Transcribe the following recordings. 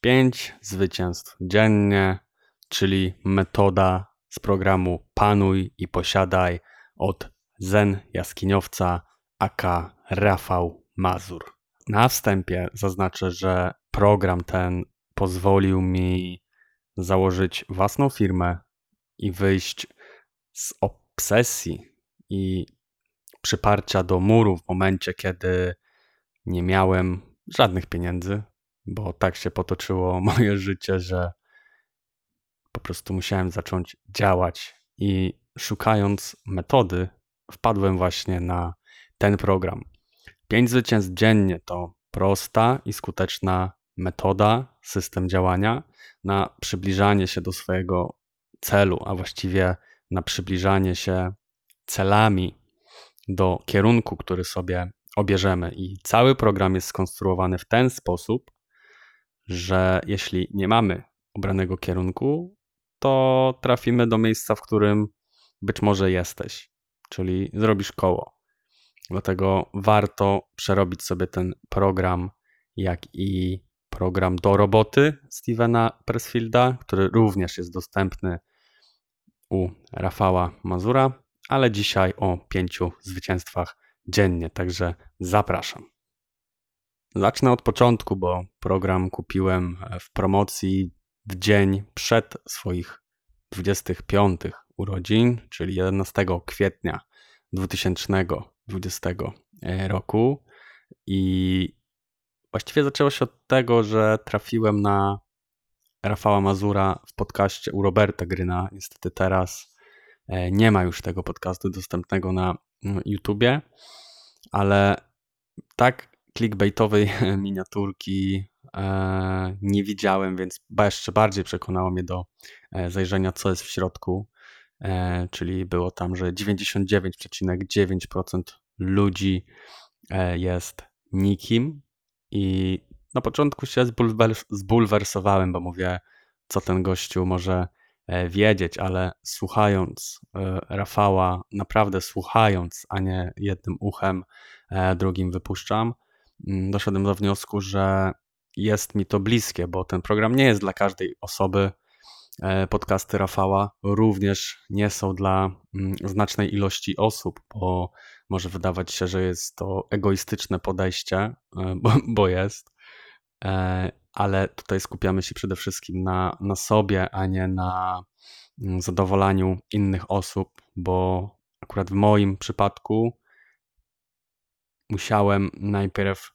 5 zwycięstw dziennie, czyli metoda z programu Panuj i posiadaj od Zen Jaskiniowca aka Rafał Mazur. Na wstępie zaznaczę, że program ten pozwolił mi założyć własną firmę i wyjść z obsesji i przyparcia do muru w momencie, kiedy nie miałem żadnych pieniędzy, bo tak się potoczyło moje życie, że po prostu musiałem zacząć działać i szukając metody, wpadłem właśnie na ten program. Pięć zwycięstw dziennie to prosta i skuteczna metoda, system działania na przybliżanie się do swojego celu, a właściwie na przybliżanie się celami do kierunku, który sobie obierzemy. I cały program jest skonstruowany w ten sposób, że jeśli nie mamy obranego kierunku, to trafimy do miejsca, w którym być może jesteś, czyli zrobisz koło. Dlatego warto przerobić sobie ten program, jak i program do roboty Stevena Persfielda, który również jest dostępny u Rafała Mazura, ale dzisiaj o pięciu zwycięstwach dziennie, także zapraszam. Zacznę od początku, bo program kupiłem w promocji w dzień przed swoich 25 urodzin, czyli 11 kwietnia 2020 roku. I właściwie zaczęło się od tego, że trafiłem na Rafała Mazura w podcaście u Roberta Gryna. Niestety teraz e, nie ma już tego podcastu dostępnego na YouTubie, ale tak clickbaitowej miniaturki e, nie widziałem, więc jeszcze bardziej przekonało mnie do e, zajrzenia, co jest w środku. Czyli było tam, że 99,9% ludzi jest nikim i na początku się zbulwersowałem, bo mówię, co ten gościu może e, wiedzieć, ale słuchając e, Rafała, naprawdę słuchając, a nie jednym uchem, e, drugim wypuszczam, doszedłem do wniosku, że jest mi to bliskie, bo ten program nie jest dla każdej osoby. Podcasty Rafała również nie są dla mm, znacznej ilości osób, bo może wydawać się, że jest to egoistyczne podejście, bo, bo jest. E, ale tutaj skupiamy się przede wszystkim na, na sobie, a nie na mm, zadowolaniu innych osób, bo akurat w moim przypadku musiałem najpierw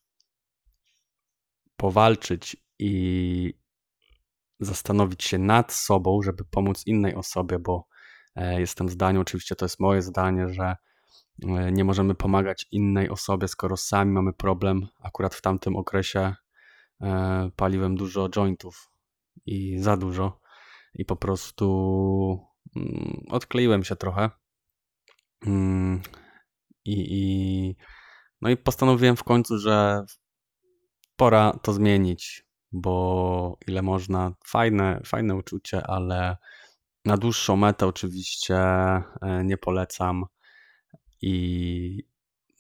powalczyć i zastanowić się nad sobą, żeby pomóc innej osobie, bo e, jestem zdania, oczywiście to jest moje zdanie, że e, nie możemy pomagać innej osobie, skoro sami mamy problem. Akurat w tamtym okresie E, paliłem dużo jointów i za dużo i po prostu mm, odkleiłem się trochę. Mm, I, i, no i postanowiłem w końcu, że pora to zmienić, bo ile można, fajne, fajne uczucie, ale na dłuższą metę oczywiście e, nie polecam i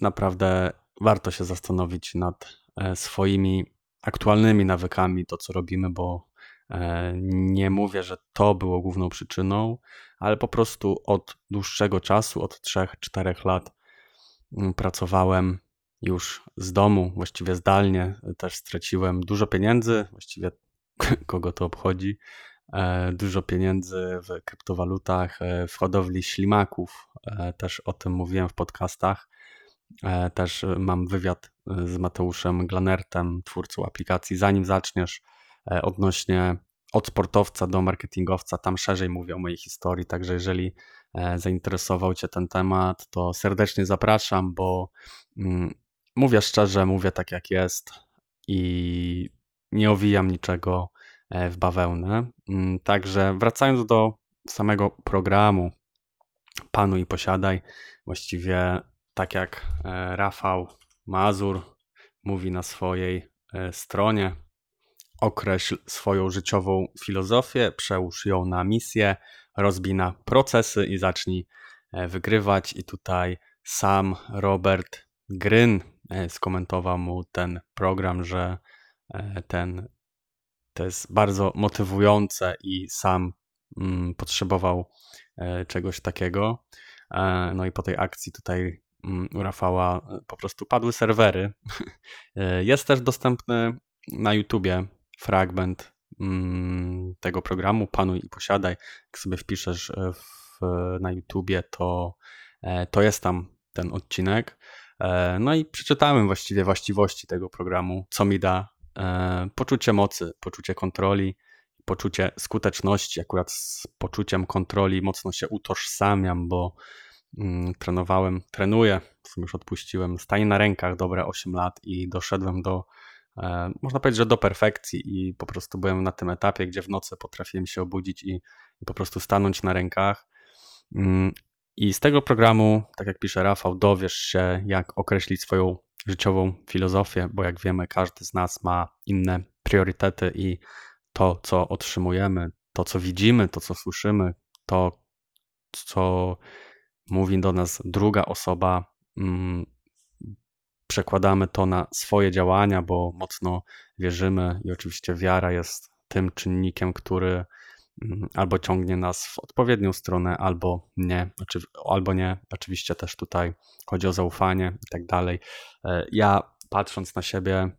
naprawdę warto się zastanowić nad e, swoimi aktualnymi nawykami to, co robimy, bo e, nie mówię, że to było główną przyczyną, ale po prostu od dłuższego czasu, od 3-4 lat mm, pracowałem już z domu, właściwie zdalnie. Też straciłem dużo pieniędzy, właściwie kogo to obchodzi. E, dużo pieniędzy w kryptowalutach, e, w hodowli ślimaków. Też o tym mówiłem w podcastach. E, też mam wywiad e, z Mateuszem Glanertem, twórcą aplikacji. Zanim zaczniesz e, odnośnie od sportowca do marketingowca, tam szerzej mówię o mojej historii. Także jeżeli zainteresował Cię ten temat, to serdecznie zapraszam, bo mm, mówię szczerze, mówię tak jak jest i nie owijam niczego w bawełnę. Mm, także wracając do samego programu Panuj i posiadaj, właściwie tak jak e, Rafał Mazur mówi na swojej e, stronie, określ swoją życiową filozofię, przełóż ją na misję, rozbij na procesy i zacznij e, wygrywać. I tutaj sam Robert Gryn skomentował mu ten program, że ten to jest bardzo motywujące i sam mm, potrzebował e, czegoś takiego. E, no i po tej akcji tutaj mm, u Rafała e, po prostu padły serwery. Jest też dostępny na YouTubie fragment mm, tego programu Panuj i posiadaj. Jak sobie wpiszesz w, na YouTubie, to, to jest tam ten odcinek. No i przeczytałem właściwie właściwości tego programu, co mi da poczucie mocy, poczucie kontroli, poczucie skuteczności. Akurat z poczuciem kontroli mocno się utożsamiam, bo mm, trenowałem, trenuję, w sumie już odpuściłem, staję na rękach dobre 8 lat i doszedłem do, e, można powiedzieć, że do perfekcji i po prostu byłem na tym etapie, gdzie w nocy potrafiłem się obudzić i, i po prostu stanąć na rękach. I z tego programu, tak jak pisze Rafał, dowiesz się, jak określić swoją życiową filozofię, bo jak wiemy, każdy z nas ma inne priorytety i to, co otrzymujemy, to, co widzimy, to, co słyszymy, to, co mówi do nas druga osoba, mm, przekładamy to na swoje działania, bo mocno wierzymy i oczywiście wiara jest tym czynnikiem, który albo ciągnie nas w odpowiednią stronę, albo nie, albo nie. Oczywiście też tutaj chodzi o zaufanie i tak dalej. E, ja patrząc na siebie,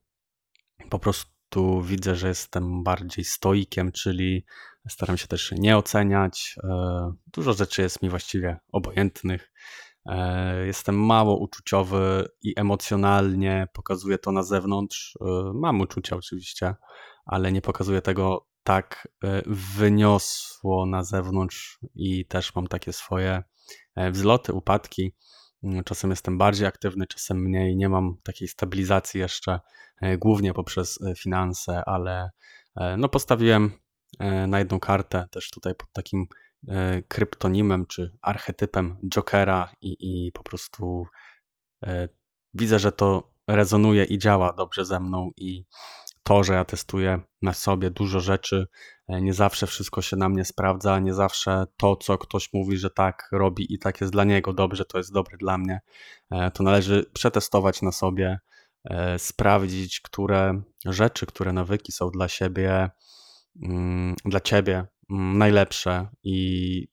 po prostu tu widzę, że jestem bardziej stoikiem, czyli staram się też nie oceniać. E, dużo rzeczy jest mi właściwie obojętnych. E, jestem mało uczuciowy i emocjonalnie pokazuję to na zewnątrz. Mam uczucia oczywiście, ale nie pokazuję tego tak wyniosło na zewnątrz i też mam takie swoje wzloty, upadki. Mm, czasem jestem bardziej aktywny, czasem mniej. Nie mam takiej stabilizacji jeszcze, e, głównie poprzez e, finanse, ale e, no postawiłem na jedną kartę też tutaj pod takim kryptonimem czy archetypem Jokera i, i po prostu widzę, że to rezonuje i działa dobrze ze mną i to, że ja testuję na sobie dużo rzeczy, e, nie zawsze wszystko się na mnie sprawdza, nie zawsze to, co ktoś mówi, że tak robi i tak jest dla niego dobrze, to jest dobre dla mnie. E, to należy przetestować na sobie, e, sprawdzić, które rzeczy, które nawyki są dla siebie, mm, dla ciebie mm, najlepsze i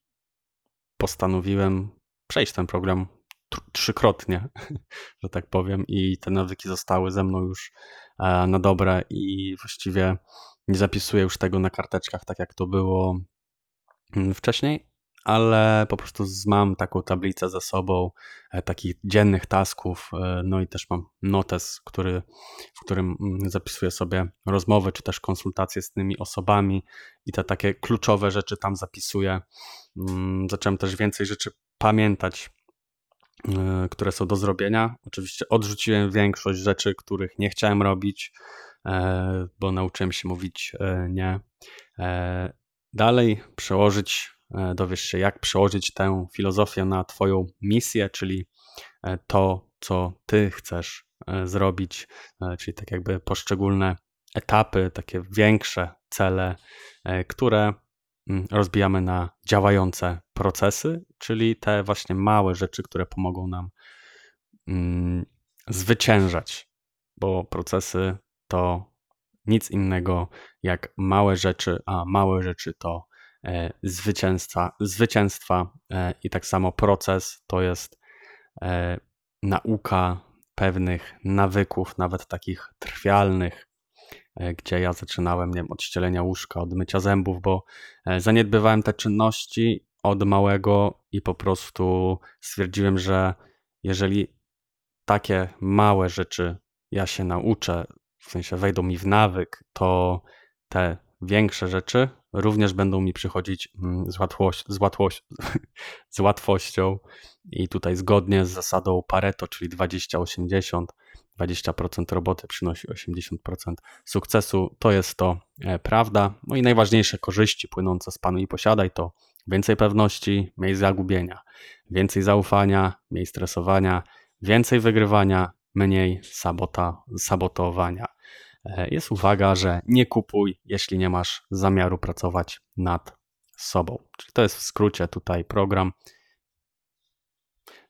postanowiłem przejść ten program trzykrotnie, że tak powiem, i te nawyki zostały ze mną już na dobre i właściwie nie zapisuję już tego na karteczkach, tak jak to było mm, wcześniej, ale po prostu mam taką tablicę za sobą e, takich dziennych tasków, e, no i też mam notes, który, w którym mm, zapisuję sobie rozmowy, czy też konsultacje z tymi osobami i te takie kluczowe rzeczy tam zapisuję. Mm, zacząłem też więcej rzeczy pamiętać E, które są do zrobienia. Oczywiście odrzuciłem większość rzeczy, których nie chciałem robić, e, bo nauczyłem się mówić e, nie. Dalej przełożyć, dowiesz się, jak przełożyć tę filozofię na Twoją misję, czyli to, co Ty chcesz zrobić, czyli tak jakby poszczególne etapy, takie większe cele, które rozbijamy na działające procesy, czyli te właśnie małe rzeczy, które pomogą nam mm, zwyciężać, bo procesy to nic innego jak małe rzeczy, a małe rzeczy to e, zwycięstwa, zwycięstwa e, i tak samo proces to jest e, nauka pewnych nawyków, nawet takich trywialnych, E, gdzie ja zaczynałem, nie wiem, od ścielenia łóżka, od mycia zębów, bo e, zaniedbywałem te czynności od małego i po prostu stwierdziłem, że jeżeli takie małe rzeczy ja się nauczę, w sensie wejdą mi w nawyk, to te większe rzeczy również będą mi przychodzić mm, z, łatwość, z, łatwość, z łatwością. I tutaj zgodnie z zasadą Pareto, czyli 20-80, 20% roboty przynosi 80% sukcesu. To jest to e, prawda. No i najważniejsze korzyści płynące z Panu i Posiadaj to więcej pewności, mniej zagubienia, więcej zaufania, mniej stresowania, więcej wygrywania, mniej sabota, sabotowania. E, jest uwaga, że nie kupuj, jeśli nie masz zamiaru pracować nad sobą. Czyli to jest w skrócie tutaj program.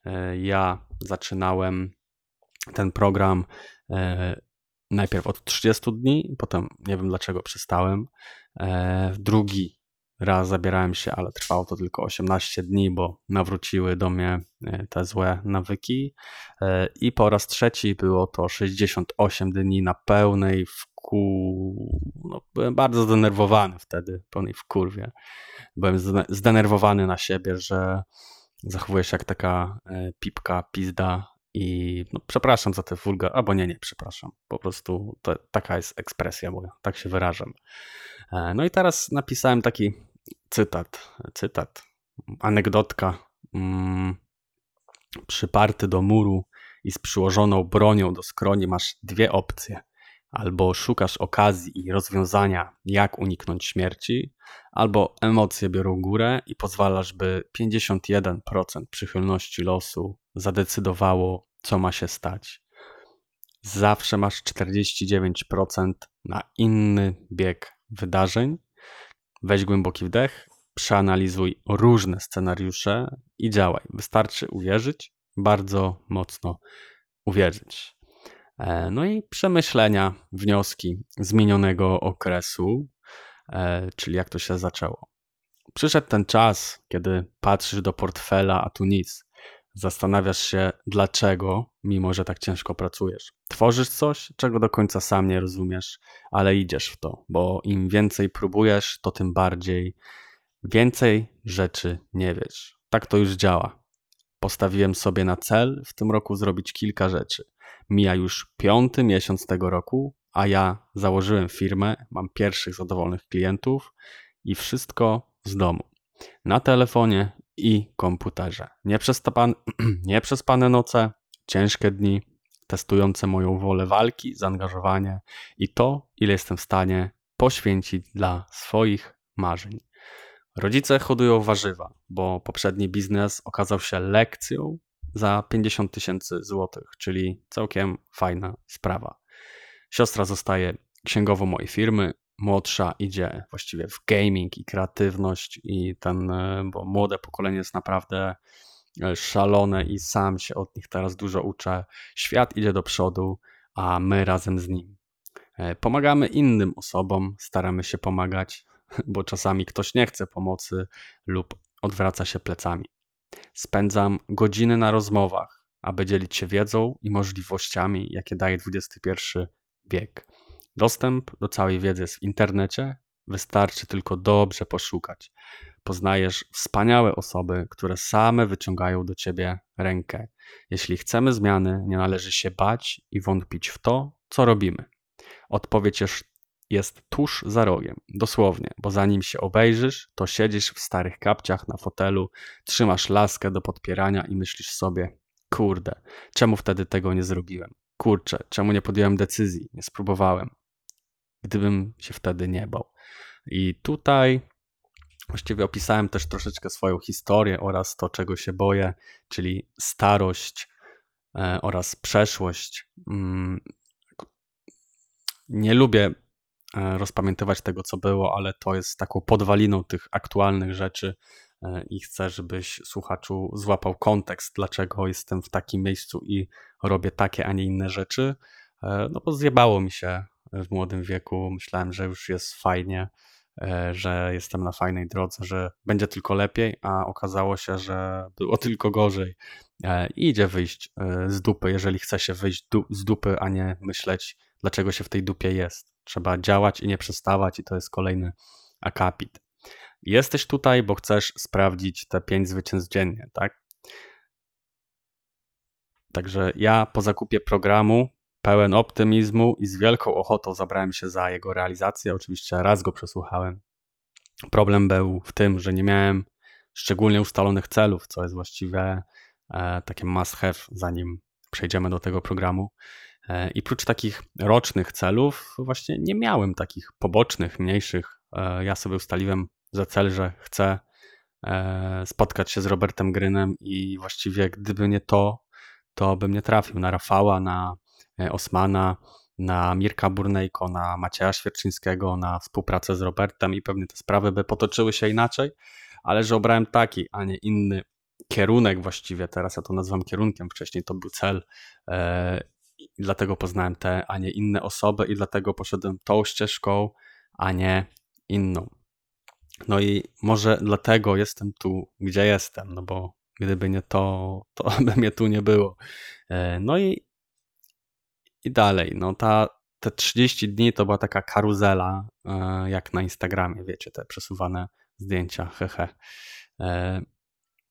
E, ja zaczynałem ten program e, najpierw od 30 dni, potem nie wiem dlaczego przestałem. E, drugi raz zabierałem się, ale trwało to tylko 18 dni, bo nawróciły do mnie e, te złe nawyki. I po raz trzeci było to 68 dni na pełnej wku. No, byłem bardzo zdenerwowany wtedy, pełnej wkurwie. Byłem zdenerwowany na siebie, że zachowuję się jak taka pipka, pizda i no, przepraszam za te wulgar, albo nie, nie, przepraszam. Po prostu to, taka jest ekspresja moja, tak się wyrażam. E, no i teraz napisałem taki cytat, cytat, anegdotka. Mm, przyparty do muru i z przyłożoną bronią do skroni masz dwie opcje. Albo szukasz okazji i rozwiązania, jak uniknąć śmierci, albo emocje biorą górę i pozwalasz, by 51% przychylności losu zadecydowało, co ma się stać. Zawsze masz 49% na inny bieg wydarzeń. Weź głęboki wdech, przeanalizuj różne scenariusze i działaj. Wystarczy uwierzyć, bardzo mocno uwierzyć. E, no i przemyślenia, wnioski z minionego okresu, e, czyli jak to się zaczęło. Przyszedł ten czas, kiedy patrzysz do portfela, a tu nic. Zastanawiasz się, dlaczego, mimo że tak ciężko pracujesz. Tworzysz coś, czego do końca sam nie rozumiesz, ale idziesz w to, bo im więcej próbujesz, to tym bardziej więcej rzeczy nie wiesz. Tak to już działa. Postawiłem sobie na cel w tym roku zrobić kilka rzeczy. Mija już piąty miesiąc tego roku, a ja założyłem firmę, mam pierwszych zadowolonych klientów i wszystko z domu. Na telefonie i komputerze. Nieprzespane, nieprzespane noce, ciężkie dni, testujące moją wolę walki, zaangażowanie i to, ile jestem w stanie poświęcić dla swoich marzeń. Rodzice hodują warzywa, bo poprzedni biznes okazał się lekcją za 50 tysięcy złotych, czyli całkiem fajna sprawa. Siostra zostaje księgową mojej firmy, młodsza idzie właściwie w gaming i kreatywność i ten, e, bo młode pokolenie jest naprawdę e, szalone i sam się od nich teraz dużo uczę. Świat idzie do przodu, a my razem z nim. E, pomagamy innym osobom, staramy się pomagać, bo czasami ktoś nie chce pomocy lub odwraca się plecami. Spędzam godziny na rozmowach, aby dzielić się wiedzą i możliwościami, jakie daje XXI wiek. Dostęp do całej wiedzy jest w internecie, wystarczy tylko dobrze poszukać. Poznajesz wspaniałe osoby, które same wyciągają do ciebie rękę. Jeśli chcemy zmiany, nie należy się bać i wątpić w to, co robimy. Odpowiedź jest tuż za rogiem, dosłownie, bo zanim się obejrzysz, to siedzisz w starych kapciach na fotelu, trzymasz laskę do podpierania i myślisz sobie: kurde, czemu wtedy tego nie zrobiłem? Kurczę, czemu nie podjąłem decyzji, nie spróbowałem? Gdybym się wtedy nie bał. I tutaj właściwie opisałem też troszeczkę swoją historię oraz to, czego się boję, czyli starość e, oraz przeszłość. Mm, nie lubię E, rozpamiętywać tego, co było, ale to jest taką podwaliną tych aktualnych rzeczy e, i chcę, żebyś słuchaczu złapał kontekst, dlaczego jestem w takim miejscu i robię takie, a nie inne rzeczy. No bo zjebało mi się w młodym wieku. Myślałem, że już jest fajnie, że jestem na fajnej drodze, że będzie tylko lepiej, a okazało się, że było tylko gorzej. I idzie wyjść z dupy, jeżeli chce się wyjść z dupy, a nie myśleć, dlaczego się w tej dupie jest. Trzeba działać i nie przestawać, i to jest kolejny akapit. Jesteś tutaj, bo chcesz sprawdzić te pięć zwycięstw dziennie, tak? Także ja po zakupie programu pełen optymizmu i z wielką ochotą zabrałem się za jego realizację. Oczywiście raz go przesłuchałem. Problem był w tym, że nie miałem szczególnie ustalonych celów, co jest właściwie e, takie must have, zanim przejdziemy do tego programu. E, I prócz takich rocznych celów, właśnie nie miałem takich pobocznych, mniejszych. E, ja sobie ustaliłem za cel, że chcę e, spotkać się z Robertem Grynem i właściwie gdyby nie to, to bym nie trafił na Rafała, na Osmana, na Mirka Burnejko, na Macieja Świerczyńskiego, na współpracę z Robertem i pewnie te sprawy by potoczyły się inaczej, ale że obrałem taki, a nie inny kierunek właściwie, teraz ja to nazywam kierunkiem, wcześniej to był cel i dlatego poznałem te, a nie inne osoby i dlatego poszedłem tą ścieżką, a nie inną. No i może dlatego jestem tu, gdzie jestem, no bo gdyby nie to, to by mnie tu nie było. E, no i, i dalej, no ta, te 30 dni to była taka karuzela, e, jak na Instagramie, wiecie, te przesuwane zdjęcia, hehe. E,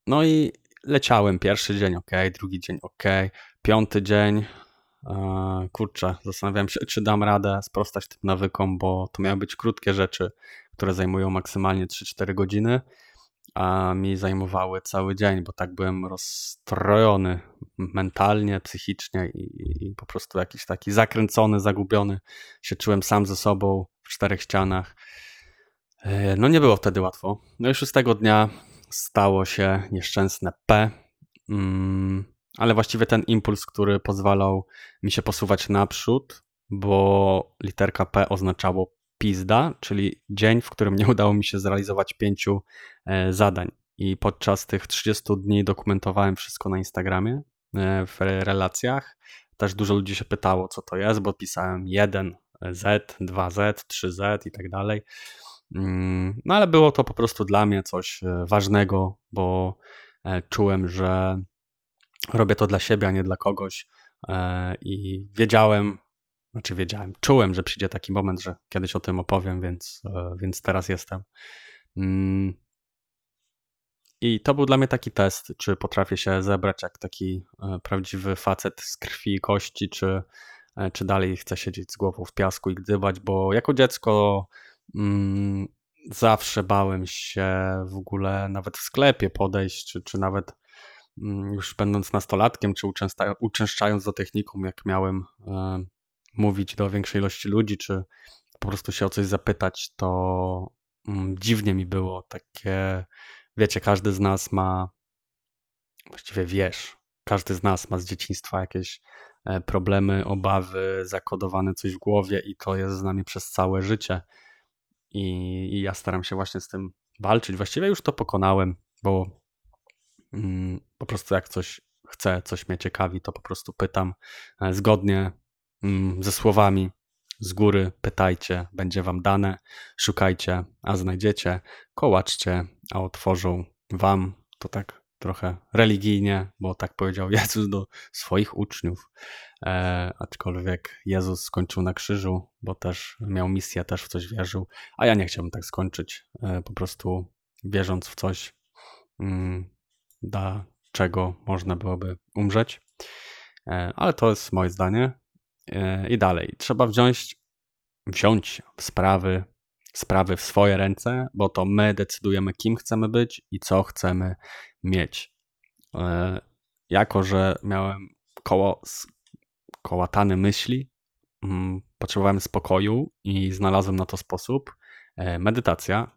no i leciałem, pierwszy dzień ok, drugi dzień ok, piąty dzień, kurczę, zastanawiałem się, czy dam radę sprostać tym nawykom, bo to miały być krótkie rzeczy, które zajmują maksymalnie 3-4 godziny, a mi zajmowały cały dzień, bo tak byłem rozstrojony mentalnie, psychicznie i, i, po prostu jakiś taki zakręcony, zagubiony się czułem sam ze sobą w czterech ścianach. E, no nie było wtedy łatwo. No i szóstego dnia stało się nieszczęsne P, mm, ale właściwie ten impuls, który pozwalał mi się posuwać naprzód, bo literka P oznaczało pizda, czyli dzień, w którym nie udało mi się zrealizować pięciu e, zadań. I podczas tych 30 dni dokumentowałem wszystko na Instagramie, e, w relacjach. Też dużo ludzi się pytało, co to jest, bo pisałem 1Z, 2Z, 3Z i tak dalej. Mm, no ale było to po prostu dla mnie coś e, ważnego, bo czułem, że robię to dla siebie, a nie dla kogoś. I wiedziałem, znaczy wiedziałem, czułem, że przyjdzie taki moment, że kiedyś o tym opowiem, więc, e, więc teraz jestem. Mm. I to był dla mnie taki test, czy potrafię się zebrać jak taki e, prawdziwy facet z krwi i kości, czy, e, czy dalej chcę siedzieć z głową w piasku i gdybać, bo jako dziecko mm, zawsze bałem się w ogóle nawet w sklepie podejść, czy, czy nawet mm, już będąc nastolatkiem, czy uczęszczając do technikum, jak miałem mówić do większej ilości ludzi, czy po prostu się o coś zapytać, to mm, dziwnie mi było takie, wiecie, każdy z nas ma, właściwie wiesz, każdy z nas ma z dzieciństwa jakieś e, problemy, obawy, zakodowane coś w głowie i to jest z nami przez całe życie. I, i ja staram się właśnie z tym walczyć. Właściwie już to pokonałem, bo mm, po prostu jak coś chcę, coś mnie ciekawi, to po prostu pytam e, zgodnie ze słowami z góry pytajcie, będzie wam dane, szukajcie, a znajdziecie, kołaczcie, a otworzą wam. To tak trochę religijnie, bo tak powiedział Jezus do swoich uczniów. E, aczkolwiek Jezus skończył na krzyżu, bo też miał misję, też w coś wierzył, a ja nie chciałbym tak skończyć, e, po prostu wierząc w coś, mm, dla czego można byłoby umrzeć. E, ale to jest moje zdanie. E, I dalej, trzeba wziąć, wziąć sprawy, sprawy w swoje ręce, bo to my decydujemy, kim chcemy być i co chcemy mieć. E, jako, że miałem koło, kołatane myśli, mm, potrzebowałem spokoju i znalazłem na to sposób. E, medytacja,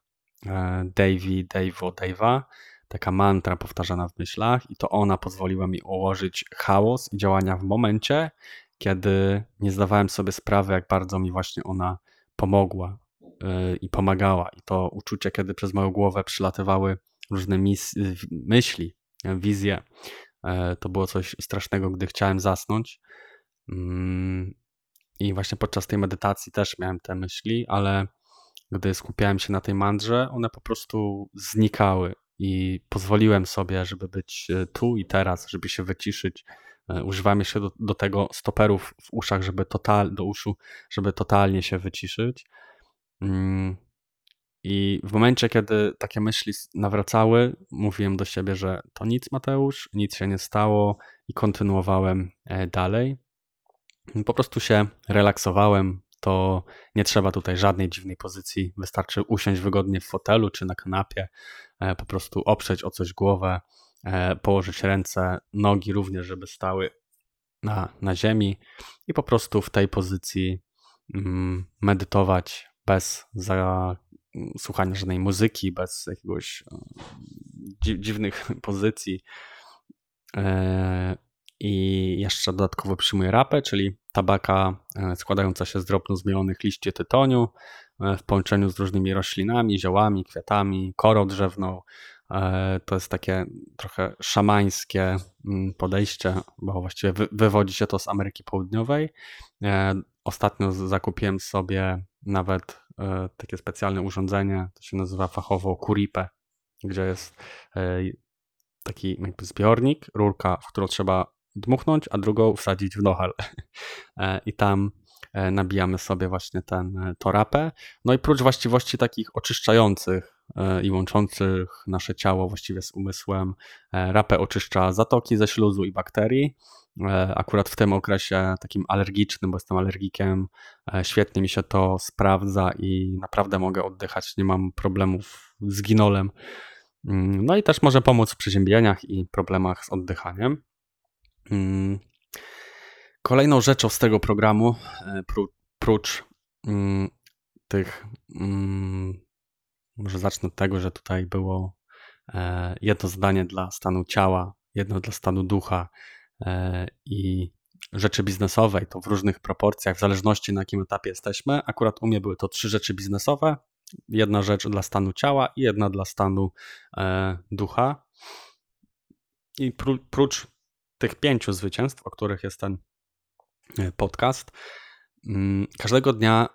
Davey, Dave'o, Dave'a, taka mantra powtarzana w myślach i to ona pozwoliła mi ułożyć chaos i działania w momencie, kiedy nie zdawałem sobie sprawy, jak bardzo mi właśnie ona pomogła y, i pomagała. I to uczucie, kiedy przez moją głowę przylatywały różne myśli, wizje, e, to było coś strasznego, gdy chciałem zasnąć. Mm, I właśnie podczas tej medytacji też miałem te myśli, ale gdy skupiałem się na tej mandrze, one po prostu znikały i pozwoliłem sobie, żeby być e, tu i teraz, żeby się wyciszyć, E, używamy jeszcze do, do tego stoperów w uszach, żeby total, do uszu, żeby totalnie się wyciszyć. Mm. I w momencie, kiedy takie myśli nawracały, mówiłem do siebie, że to nic, Mateusz, nic się nie stało i kontynuowałem e, dalej. Po prostu się relaksowałem. To nie trzeba tutaj żadnej dziwnej pozycji. Wystarczy usiąść wygodnie w fotelu czy na kanapie, e, po prostu oprzeć o coś głowę, E, położyć ręce, nogi również, żeby stały na, na ziemi i po prostu w tej pozycji mm, medytować bez za, słuchania żadnej muzyki, bez jakiegoś e, dziwnych pozycji. E, I jeszcze dodatkowo przyjmuję rapę, czyli tabaka składająca się z drobno zmielonych liści tytoniu, w połączeniu z różnymi roślinami, ziołami, kwiatami, korą drzewną. To jest takie trochę szamańskie mm, podejście, bo właściwie wywodzi się to z Ameryki Południowej. Ostatnio zakupiłem sobie nawet takie specjalne urządzenie, to się nazywa fachowo Kuripe, gdzie jest taki jakby zbiornik, rurka, w którą trzeba dmuchnąć, a drugą wsadzić w nohal. E, I tam e, nabijamy sobie właśnie ten e, torapę. No i prócz właściwości takich oczyszczających i łączących nasze ciało właściwie z umysłem, rapę oczyszcza zatoki ze śluzu i bakterii. Akurat w tym okresie takim alergicznym, bo jestem alergikiem, świetnie mi się to sprawdza i naprawdę mogę oddychać, nie mam problemów z ginolem. Mm, no i też może pomóc w przeziębieniach i problemach z oddychaniem. Mm, kolejną rzeczą z tego programu, e, prócz mm, tych, może zacznę od tego, że tutaj było e, jedno zdanie dla stanu ciała, jedno dla stanu ducha e, i rzeczy biznesowej, to w różnych proporcjach, w zależności na jakim etapie jesteśmy. Akurat u mnie były to trzy rzeczy biznesowe, Jedna rzecz dla stanu ciała i jedna dla stanu e, ducha. I pró prócz tych pięciu zwycięstw, o których jest ten podcast, mm, każdego dnia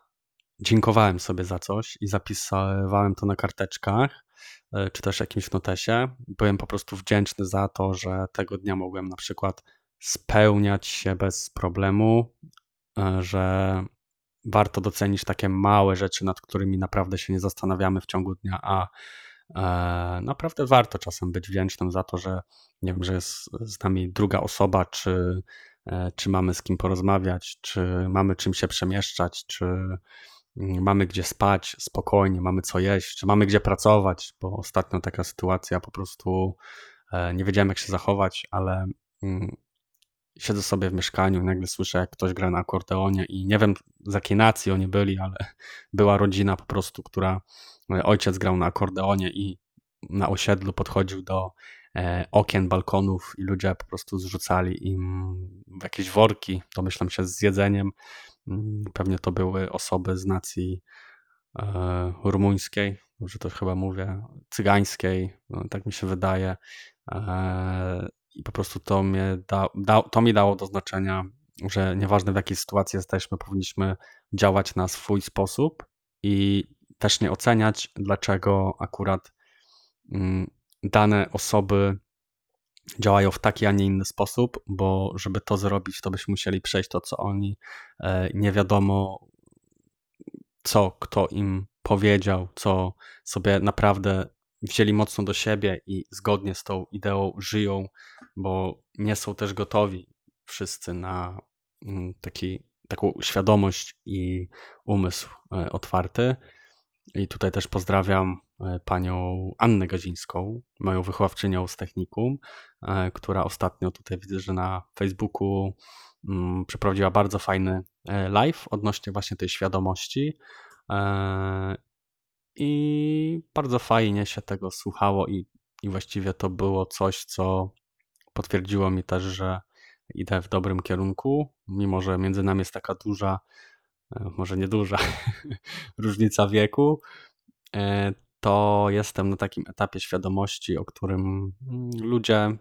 dziękowałem sobie za coś i zapisywałem to na karteczkach e, czy też jakimś notesie. Byłem po prostu wdzięczny za to, że tego dnia mogłem na przykład spełniać się bez problemu, e, że warto docenić takie małe rzeczy, nad którymi naprawdę się nie zastanawiamy w ciągu dnia, a e, naprawdę warto czasem być wdzięcznym za to, że nie wiem, że jest z nami druga osoba, czy, czy mamy z kim porozmawiać, czy mamy czym się przemieszczać, czy mamy gdzie spać spokojnie, mamy co jeść, czy mamy gdzie pracować, bo ostatnio taka sytuacja po prostu e, nie wiedziałem jak się zachować, ale mm, siedzę sobie w mieszkaniu nagle słyszę, jak ktoś gra na akordeonie i nie wiem z jakiej nacji oni byli, ale była rodzina po prostu, która e, ojciec grał na akordeonie i na osiedlu podchodził do e, okien, balkonów i ludzie po prostu zrzucali im jakieś worki, domyślam się, z jedzeniem. Mm, pewnie to były osoby z nacji e, rumuńskiej, że to chyba mówię, cygańskiej, no, tak mi się wydaje. I po prostu to, mnie da, da, to mi dało do znaczenia, że nieważne w jakiej sytuacji jesteśmy, powinniśmy działać na swój sposób i też nie oceniać, dlaczego akurat mm, dane osoby działają w taki, a nie inny sposób, bo żeby to zrobić, to byśmy musieli przejść to, co oni e, nie wiadomo, co kto im powiedział, co sobie naprawdę wzięli mocno do siebie i zgodnie z tą ideą żyją, bo nie są też gotowi wszyscy na mm, taki, taką świadomość i umysł e, otwarty. I tutaj też pozdrawiam panią Annę Gazińską, moją wychowawczynią z technikum, e, która ostatnio tutaj widzę, że na Facebooku mm, przeprowadziła bardzo fajny live odnośnie właśnie tej świadomości i bardzo fajnie się tego słuchało i, i właściwie to było coś, co potwierdziło mi też, że idę w dobrym kierunku, mimo że między nami jest taka duża, e, może nie duża różnica wieku, e, to jestem na takim etapie świadomości, o którym mm, ludzie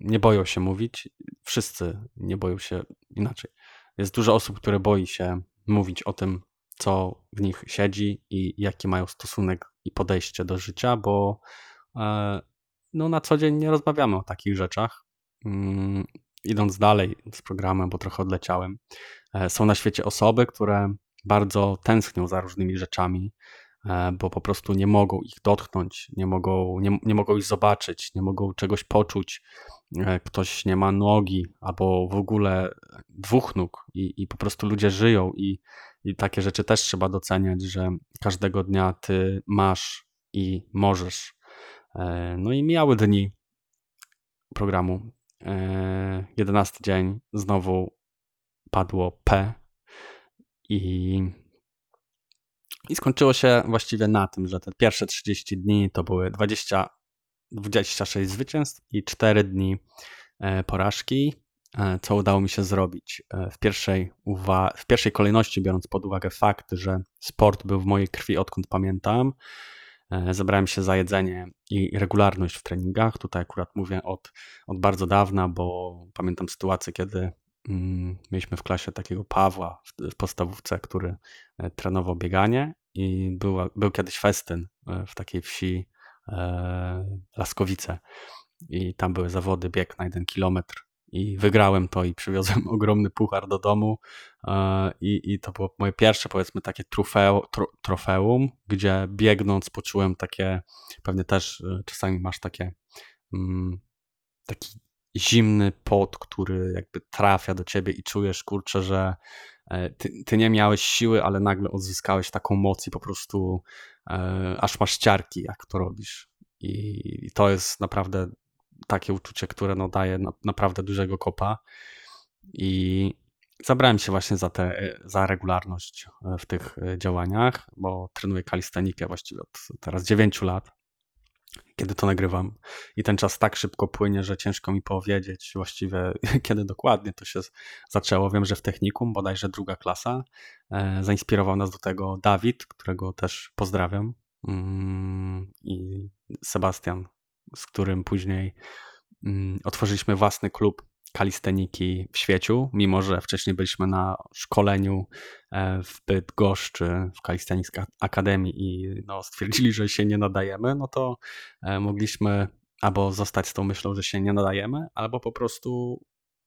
nie boją się mówić. Wszyscy nie boją się inaczej. Jest dużo osób, które boi się mówić o tym, co w nich siedzi i jaki mają stosunek i podejście do życia, bo e, no, na co dzień nie rozmawiamy o takich rzeczach. Mm, idąc dalej z programem, bo trochę odleciałem, e, są na świecie osoby, które bardzo tęsknią za różnymi rzeczami, bo po prostu nie mogą ich dotknąć, nie mogą, nie, nie mogą ich zobaczyć, nie mogą czegoś poczuć. Ktoś nie ma nogi albo w ogóle dwóch nóg i, i po prostu ludzie żyją i i takie rzeczy też trzeba doceniać, że każdego dnia ty masz i możesz. E, no i mijały dni programu. E, jedenasty dzień znowu padło P i, i skończyło się właściwie na tym, że te pierwsze 30 dni to były 20, 26 zwycięstw i 4 dni e, porażki. e, co udało mi się zrobić. E, w pierwszej, w pierwszej kolejności, biorąc pod uwagę fakt, że sport był w mojej krwi odkąd pamiętam, zabrałem się za jedzenie i regularność w treningach. Tutaj akurat mówię od, od bardzo dawna, bo pamiętam sytuację, kiedy mieliśmy w klasie takiego Pawła w, podstawówce, który trenował bieganie i był, był kiedyś festyn w takiej wsi Laskowice. I tam były zawody, bieg na jeden kilometr. I wygrałem to i przywiozłem ogromny puchar do domu e, i, i to było moje pierwsze powiedzmy takie trofeum, trofeum, gdzie biegnąc poczułem takie, pewnie też e, czasami masz takie mm, taki zimny pot, który jakby trafia do ciebie i czujesz kurczę, że e, ty, ty nie miałeś siły, ale nagle odzyskałeś taką moc i po prostu aż masz ciarki, jak to robisz. I to jest naprawdę takie uczucie, które no daje na, naprawdę dużego kopa i zabrałem się właśnie za, te, za regularność e, w tych e, działaniach, bo trenuję kalistenikę właściwie od teraz 9 lat, kiedy to nagrywam i ten czas tak szybko płynie, że ciężko mi powiedzieć właściwie kiedy dokładnie to się zaczęło. Wiem, że w technikum, bodajże druga klasa, e, zainspirował nas do tego Dawid, którego też pozdrawiam mm, i Sebastian, z którym później mm, otworzyliśmy własny klub kalisteniki w świeciu, mimo że wcześniej byliśmy na szkoleniu e, w Bydgoszczy w Calisthenics Akademii i no, stwierdzili, że się nie nadajemy, no to e, mogliśmy albo zostać z tą myślą, że się nie nadajemy, albo po prostu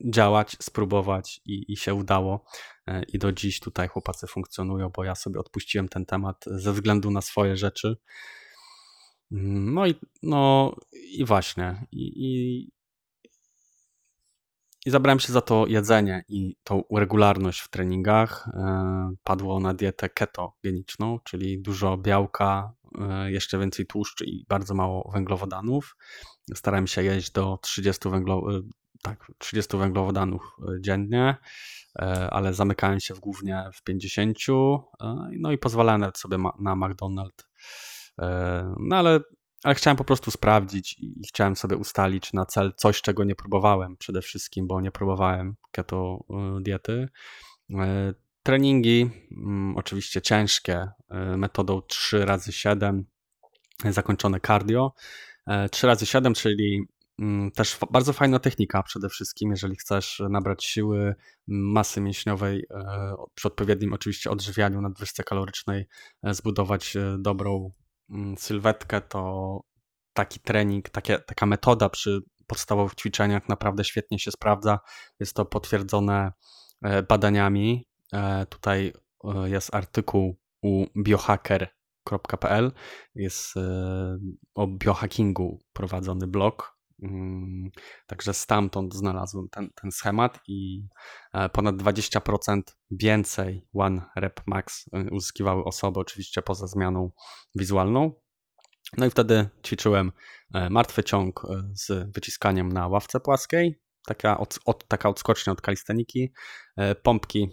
działać, spróbować i, i się udało. E, I do dziś tutaj chłopacy funkcjonują, bo ja sobie odpuściłem ten temat ze względu na swoje rzeczy. No i, no, i właśnie. I, i, I zabrałem się za to jedzenie i tą regularność w treningach. E, padło na dietę ketogeniczną, czyli dużo białka, e, jeszcze więcej tłuszczy i bardzo mało węglowodanów. Starałem się jeść do 30, węglo, e, tak, 30 węglowodanów dziennie, ale zamykałem się głównie w 50, no i pozwalałem sobie na McDonald's no ale, ale chciałem po prostu sprawdzić i chciałem sobie ustalić na cel coś, czego nie próbowałem przede wszystkim, bo nie próbowałem keto e, diety. E, treningi, mm, oczywiście ciężkie, metodą 3 razy 7 zakończone cardio. 3 razy 7 czyli mm, też bardzo fajna technika przede wszystkim, jeżeli chcesz nabrać siły, masy mięśniowej przy odpowiednim oczywiście odżywianiu, nadwyżce kalorycznej, zbudować dobrą Mm, sylwetkę, to taki trening, takie, taka metoda przy podstawowych ćwiczeniach naprawdę świetnie się sprawdza. Jest to potwierdzone e, badaniami. E, tutaj e, jest artykuł u biohacker.pl. Jest o biohackingu prowadzony blog. Mm, także stamtąd znalazłem ten, ten schemat i ponad 20% więcej One Rep Max uzyskiwały osoby, oczywiście poza zmianą wizualną. No i wtedy ćwiczyłem e, martwy ciąg e, z wyciskaniem na ławce płaskiej, taka, od, od, taka odskocznia od kalisteniki, e, pompki,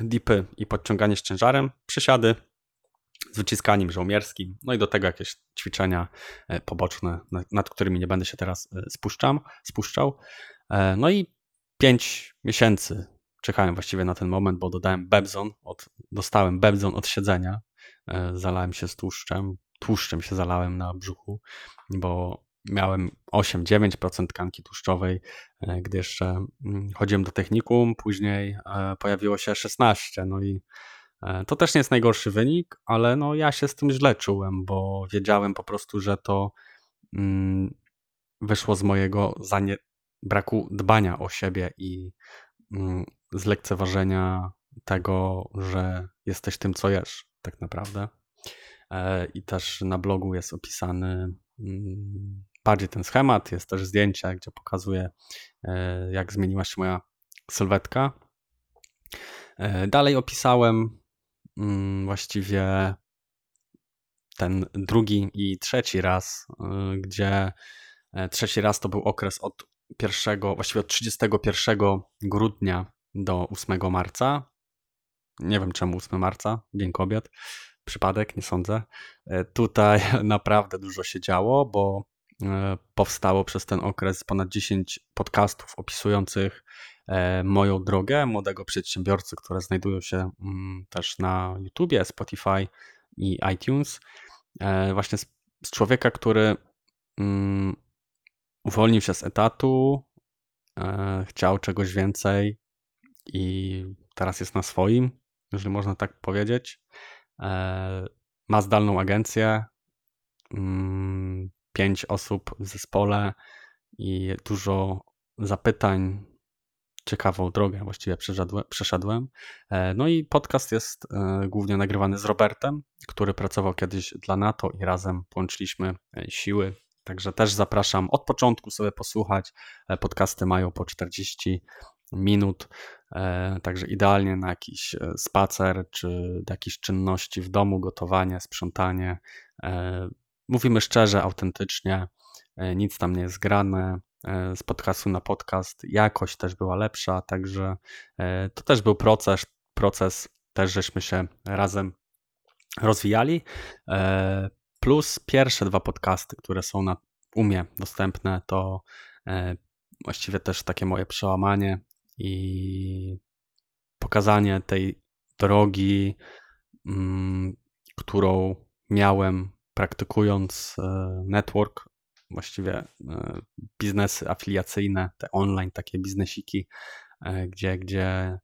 dipy i podciąganie z ciężarem, przysiady z wyciskaniem żołnierskim, no i do tego jakieś ćwiczenia poboczne, nad którymi nie będę się teraz spuszczam, spuszczał. No i 5 miesięcy czekałem właściwie na ten moment, bo dodałem bebzon, od, dostałem bebzon od siedzenia, zalałem się z tłuszczem, tłuszczem się zalałem na brzuchu, bo miałem 8-9% tkanki tłuszczowej, e, gdy jeszcze mm, chodziłem do technikum, później e, pojawiło się 16, no i e, to też nie jest najgorszy wynik, ale no ja się z tym źle czułem, bo wiedziałem po prostu, że to mm, wyszło z mojego zanie braku dbania o siebie i mm, z lekceważenia tego, że jesteś tym, co jesz, tak naprawdę. E, i też na blogu jest opisany mm, bardziej ten schemat. Jest też zdjęcie, gdzie pokazuje, e, jak zmieniła się moja sylwetka. E, dalej opisałem właściwie ten drugi i trzeci raz, gdzie trzeci raz to był okres od pierwszego, właściwie od 31 grudnia do 8 marca. Nie wiem czemu 8 marca, Dzień Kobiet przypadek, nie sądzę. E, tutaj naprawdę dużo się działo, bo powstało przez ten okres ponad 10 podcastów opisujących moją drogę młodego przedsiębiorcy, które znajdują się mm, też na YouTubie, Spotify i iTunes. Właśnie z człowieka, który mm, uwolnił się z etatu, chciał czegoś więcej i teraz jest na swoim, jeżeli można tak powiedzieć. E, ma zdalną agencję, mm, pięć osób w zespole i dużo zapytań, ciekawą drogę właściwie przeszedłem. E, no i podcast jest e, głównie nagrywany z Robertem, który pracował kiedyś dla NATO i razem połączyliśmy siły. Także też zapraszam od początku sobie posłuchać. Podcasty mają po 40 minut, e, także idealnie na jakiś e, spacer czy do jakichś czynności w domu, gotowanie, sprzątanie. E, mówimy szczerze, autentycznie, nic tam nie jest grane. Z podcastu na podcast jakość też była lepsza, także to też był proces, proces też żeśmy się razem rozwijali. Plus pierwsze dwa podcasty, które są na umie dostępne, to właściwie też takie moje przełamanie i pokazanie tej drogi, mm, którą miałem praktykując e, network, właściwie e, biznesy afiliacyjne, te online takie biznesiki, e, gdzie, gdzie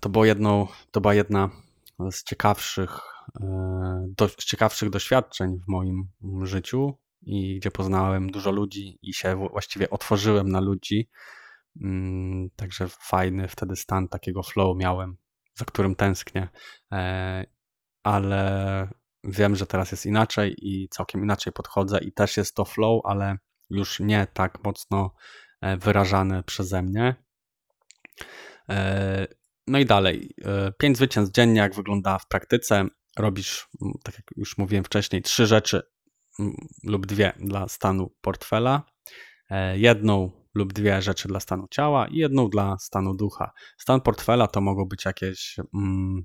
to, było jedną, to była jedna z ciekawszych, do, z ciekawszych doświadczeń w moim życiu i gdzie poznałem dużo ludzi i się właściwie otworzyłem na ludzi, Mm, także fajny wtedy stan takiego flow miałem, za którym tęsknię. E, ale wiem, że teraz jest inaczej i całkiem inaczej podchodzę i też jest to flow, ale już nie tak mocno e, wyrażane przeze mnie. E, no i dalej. Pięć zwycięstw dziennie, jak wygląda w praktyce. Robisz, tak jak już mówiłem wcześniej, trzy rzeczy lub dwie dla stanu portfela. Jedną lub dwie rzeczy dla stanu ciała i jedną dla stanu ducha. Stan portfela to mogą być jakieś mm,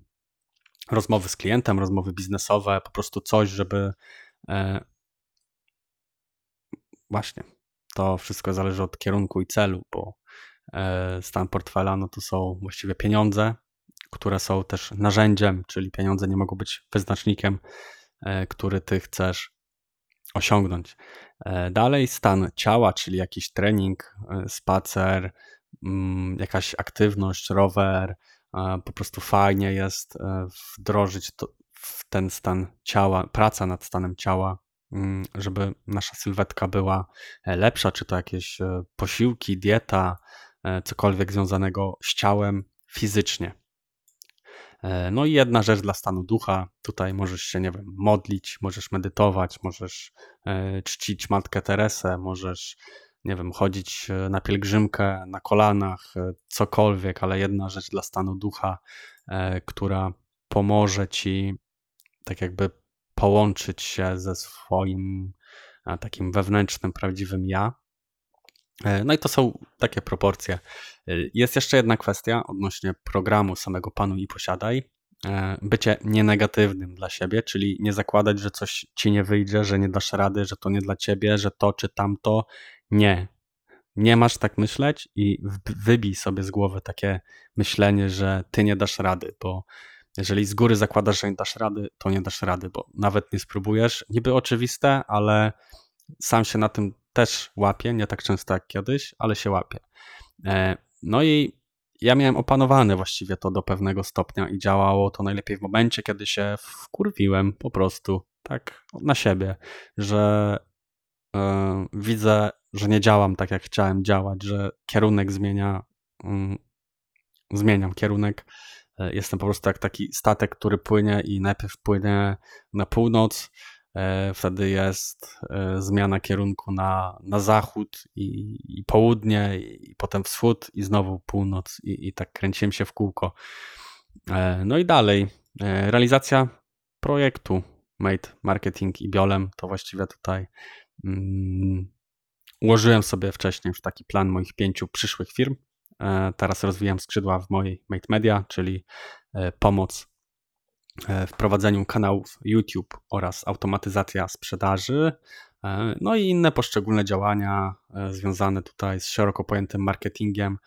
rozmowy z klientem, rozmowy biznesowe, po prostu coś, żeby e, właśnie to wszystko zależy od kierunku i celu, bo e, stan portfela no to są właściwie pieniądze, które są też narzędziem, czyli pieniądze nie mogą być wyznacznikiem, e, który ty chcesz osiągnąć. E, dalej stan ciała, czyli jakiś trening, e, spacer, mm, jakaś aktywność, rower. E, po prostu fajnie jest wdrożyć to, w ten stan ciała, praca nad stanem ciała, mm, żeby nasza sylwetka była lepsza, czy to jakieś posiłki, dieta, cokolwiek związanego z ciałem fizycznie. E, no i jedna rzecz dla stanu ducha. Tutaj możesz się, nie wiem, modlić, możesz medytować, możesz e, czcić Matkę Teresę, możesz, nie wiem, chodzić e, na pielgrzymkę na kolanach, cokolwiek, ale jedna rzecz dla stanu ducha, która pomoże ci tak jakby połączyć się ze swoim takim wewnętrznym, prawdziwym ja. No i to są takie proporcje. Jest jeszcze jedna kwestia odnośnie programu samego Panuj i Posiadaj. E, bycie nienegatywnym dla siebie, czyli nie zakładać, że coś ci nie wyjdzie, że nie dasz rady, że to nie dla ciebie, że to czy tamto. Nie. Nie masz tak myśleć i wybij sobie z głowy takie myślenie, że ty nie dasz rady, bo jeżeli z góry zakładasz, że nie dasz rady, to nie dasz rady, bo nawet nie spróbujesz. Niby oczywiste, ale sam się na tym też łapię, nie tak często jak kiedyś, ale się łapię. E, no i ja miałem opanowane właściwie to do pewnego stopnia i działało to najlepiej w momencie, kiedy się wkurwiłem po prostu tak na siebie, że yy, widzę, że nie działam tak jak chciałem działać, że kierunek zmienia, yy, zmieniam kierunek. Yy, jestem po prostu jak taki statek, który płynie i najpierw płynie na północ, E, wtedy jest e, zmiana kierunku na, na zachód i, i południe, i, potem wschód, i znowu północ, i, i tak kręciłem się w kółko. E, no i dalej. Realizacja projektu Made Marketing i Biolem to właściwie tutaj um, ułożyłem sobie wcześniej już taki plan moich pięciu przyszłych firm. Teraz rozwijam skrzydła w mojej Made Media, czyli pomoc E, wprowadzeniu kanałów YouTube oraz automatyzacja sprzedaży, no i inne poszczególne działania związane tutaj z szeroko pojętym marketingiem,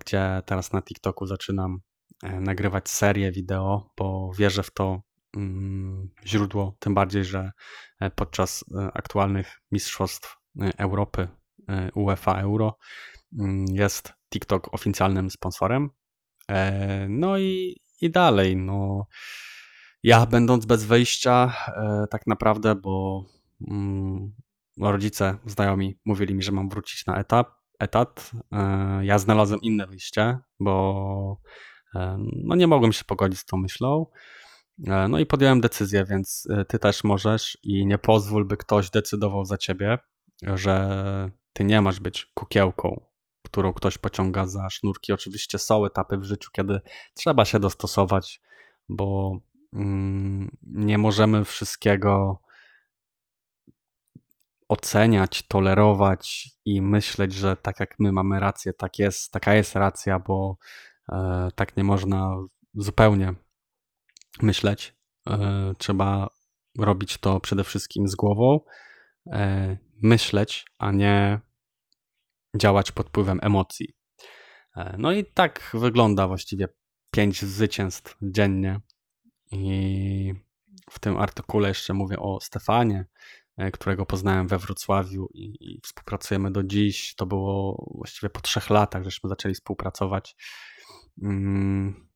gdzie teraz na TikToku zaczynam nagrywać serię wideo, bo wierzę w to mm, źródło, tym bardziej, że podczas aktualnych mistrzostw Europy UEFA Euro mm, jest TikTok oficjalnym sponsorem. No i, i dalej, no ja będąc bez wyjścia, e, tak naprawdę, bo mm, rodzice, znajomi mówili mi, że mam wrócić na etap, etat. E, ja znalazłem inne wyjście, bo e, no nie mogłem się pogodzić z tą myślą. No i podjąłem decyzję, więc ty też możesz i nie pozwól, by ktoś decydował za ciebie, że ty nie masz być kukiełką, którą ktoś pociąga za sznurki. Oczywiście są etapy w życiu, kiedy trzeba się dostosować, bo Mm, nie możemy wszystkiego oceniać, tolerować i myśleć, że tak jak my mamy rację, tak jest, taka jest racja, bo e, tak nie można zupełnie myśleć. E, trzeba robić to przede wszystkim z głową, e, myśleć, a nie działać pod wpływem emocji. E, no i tak wygląda właściwie pięć zwycięstw dziennie i w tym artykule jeszcze mówię o Stefanie, e, którego poznałem we Wrocławiu i, współpracujemy do dziś. To było właściwie po trzech latach, żeśmy zaczęli współpracować. Mm.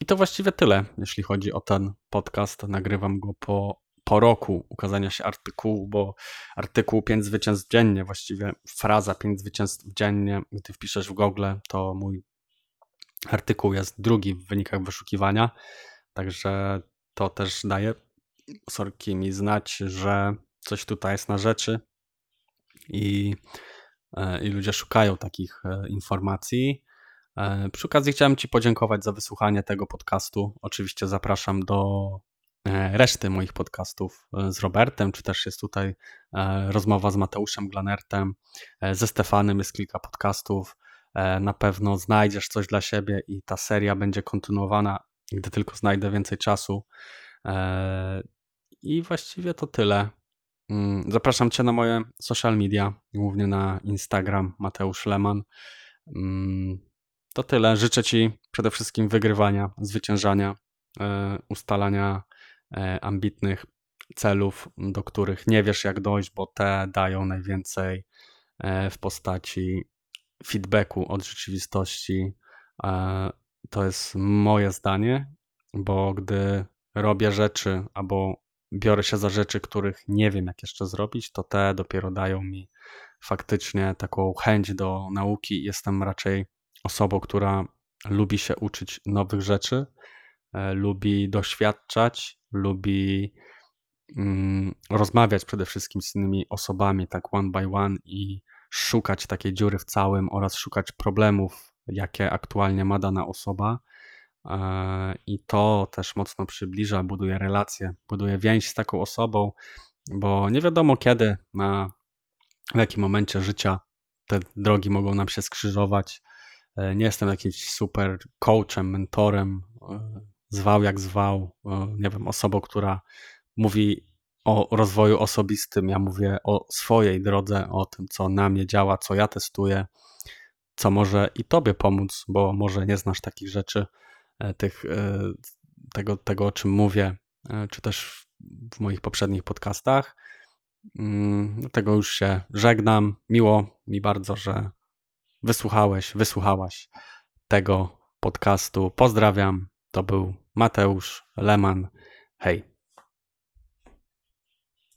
I to właściwie tyle, jeśli chodzi o ten podcast. Nagrywam go po, po roku ukazania się artykułu, bo artykuł 5 zwycięstw dziennie, właściwie fraza 5 zwycięstw dziennie, gdy wpiszesz w Google, to mój artykuł jest drugi w wynikach wyszukiwania, także to też daje sorki mi znać, że coś tutaj jest na rzeczy i, e, i ludzie szukają takich e, informacji. E, przy okazji chciałem Ci podziękować za wysłuchanie tego podcastu. Oczywiście zapraszam do reszty moich podcastów z Robertem, czy też jest tutaj rozmowa z Mateuszem Glanertem, ze Stefanem jest kilka podcastów. E, na pewno znajdziesz coś dla siebie i ta seria będzie kontynuowana, gdy tylko znajdę więcej czasu. E, I właściwie to tyle. Mm, zapraszam Cię na moje social media, głównie na Instagram Mateusz Leman. Mm, to tyle. Życzę Ci przede wszystkim wygrywania, zwyciężania, e, ustalania ambitnych celów, do których nie wiesz jak dojść, bo te dają najwięcej w postaci feedbacku od rzeczywistości. E, to jest moje zdanie, bo gdy robię rzeczy albo biorę się za rzeczy, których nie wiem, jak jeszcze zrobić, to te dopiero dają mi faktycznie taką chęć do nauki. Jestem raczej osobą, która lubi się uczyć nowych rzeczy, e, lubi doświadczać, lubi mm, rozmawiać przede wszystkim z innymi osobami, tak one by one i szukać takiej dziury w całym oraz szukać problemów, jakie aktualnie ma dana osoba. E, I to też mocno przybliża, buduje relacje, buduje więź z taką osobą, bo nie wiadomo kiedy, na, w jakim momencie życia te drogi mogą nam się skrzyżować. E, nie jestem jakimś super coachem, mentorem, e, zwał jak zwał, nie wiem, osobą, która mówi o rozwoju osobistym, ja mówię o swojej drodze, o tym, co na mnie działa, co ja testuję, co może i tobie pomóc, bo może nie znasz takich rzeczy, e, tych, e, tego, tego o czym mówię, e, czy też w moich poprzednich podcastach. Mm, tego już się żegnam. Miło mi bardzo, że wysłuchałeś, wysłuchałaś tego podcastu. Pozdrawiam. To był Mateusz Leman. Hej.